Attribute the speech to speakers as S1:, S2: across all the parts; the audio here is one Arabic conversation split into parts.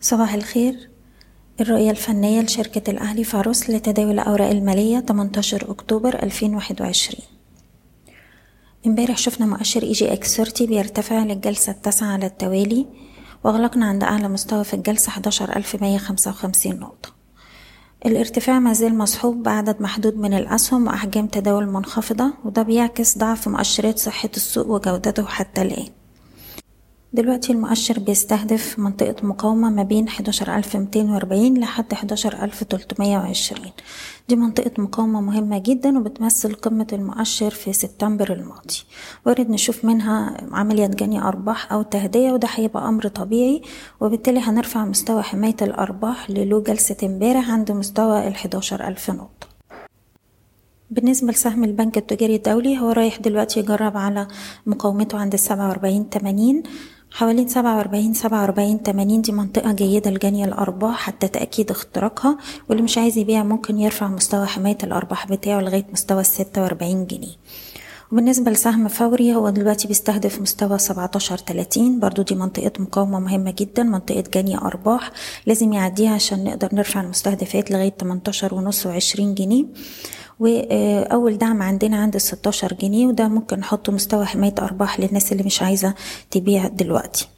S1: صباح الخير. الرؤية الفنية لشركة الأهلي فاروس لتداول الأوراق المالية 18 أكتوبر 2021 امبارح شفنا مؤشر EGX 30 بيرتفع للجلسة التاسعة على التوالي وأغلقنا عند أعلى مستوى في الجلسة 11155 نقطة. الارتفاع ما زال مصحوب بعدد محدود من الأسهم وأحجام تداول منخفضة وده بيعكس ضعف مؤشرات صحة السوق وجودته حتى الآن. دلوقتي المؤشر بيستهدف منطقة مقاومة ما بين 11240 لحد 11320 دي منطقة مقاومة مهمة جدا وبتمثل قمة المؤشر في سبتمبر الماضي. وارد نشوف منها عملية جني أرباح أو تهدية وده هيبقى أمر طبيعي وبالتالي هنرفع مستوى حماية الأرباح للو جلسة امبارح عند مستوى ال 11000 نقطة. بالنسبة لسهم البنك التجاري الدولي هو رايح دلوقتي يجرب على مقاومته عند السبعة وأربعين تمانين. حوالين سبعة وأربعين سبعة وأربعين تمانين دي منطقة جيدة لجني الأرباح حتى تأكيد اختراقها واللي مش عايز يبيع ممكن يرفع مستوى حماية الأرباح بتاعه لغاية مستوى الستة وأربعين جنيه. وبالنسبة لسهم فوري هو دلوقتي بيستهدف مستوى سبعتاشر تلاتين. برضو دي منطقة مقاومة مهمة جدا منطقة جني أرباح. لازم يعديها عشان نقدر نرفع المستهدفات لغاية تمنتاشر ونص وعشرين جنيه. وأول دعم عندنا عند الستاشر جنيه وده ممكن نحطه مستوى حماية أرباح للناس اللي مش عايزة تبيع دلوقتي.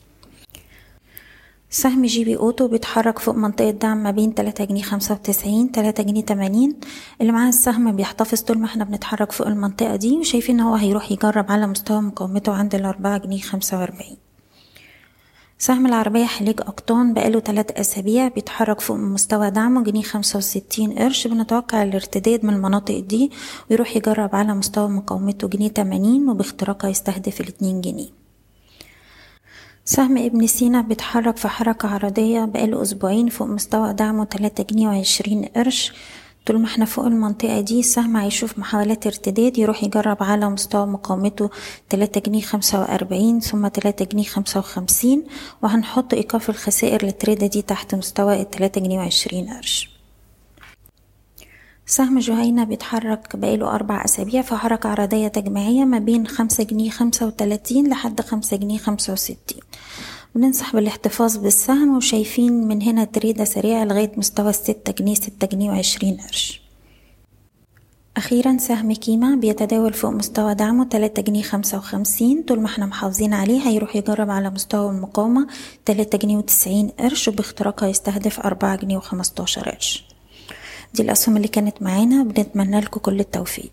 S1: سهم GB Auto بيتحرك فوق منطقة دعم ما بين تلاتة جنيه خمسة وتسعين تلاتة جنيه تمانين. اللي معاه السهم بيحتفظ طول ما إحنا بنتحرك فوق المنطقة دي وشايفين إن هو هيروح يجرب على مستوى مقاومته عند الأربعة جنيه خمسة وأربعين. سهم العربية حليج أقطان بقاله تلات أسابيع بيتحرك فوق مستوى دعمه جنيه خمسة وستين قرش بنتوقع الارتداد من المناطق دي ويروح يجرب على مستوى مقاومته جنيه تمانين وباختراقها يستهدف الاتنين جنيه. سهم ابن سينا بيتحرك في حركة عرضية بقاله أسبوعين فوق مستوى دعمه تلاتة جنيه وعشرين قرش. طول ما إحنا فوق المنطقة دي السهم هيشوف محاولات ارتداد يروح يجرب على مستوى مقاومته تلاتة جنيه خمسة وأربعين ثم تلاتة جنيه خمسة وخمسين وهنحط إيقاف الخسائر للتريدة دي تحت مستوى التلاتة جنيه وعشرين قرش. سهم جهينة بيتحرك بقاله أربع أسابيع في حركة عرضية تجميعية ما بين خمسة جنيه خمسة وتلاتين لحد خمسة جنيه خمسة وستين. بننصح بالاحتفاظ بالسهم وشايفين من هنا تريدة سريعة لغاية مستوى الستة جنيه ستة جنيه وعشرين قرش. أخيرا سهم كيما بيتداول فوق مستوى دعمه تلاتة جنيه خمسة وخمسين طول ما إحنا محافظين عليه هيروح يجرب على مستوى المقاومة تلاتة جنيه وتسعين قرش وباختراقها يستهدف أربعة جنيه وخمستاشر قرش. دي الأسهم اللي كانت معانا بنتمنى لكم كل التوفيق.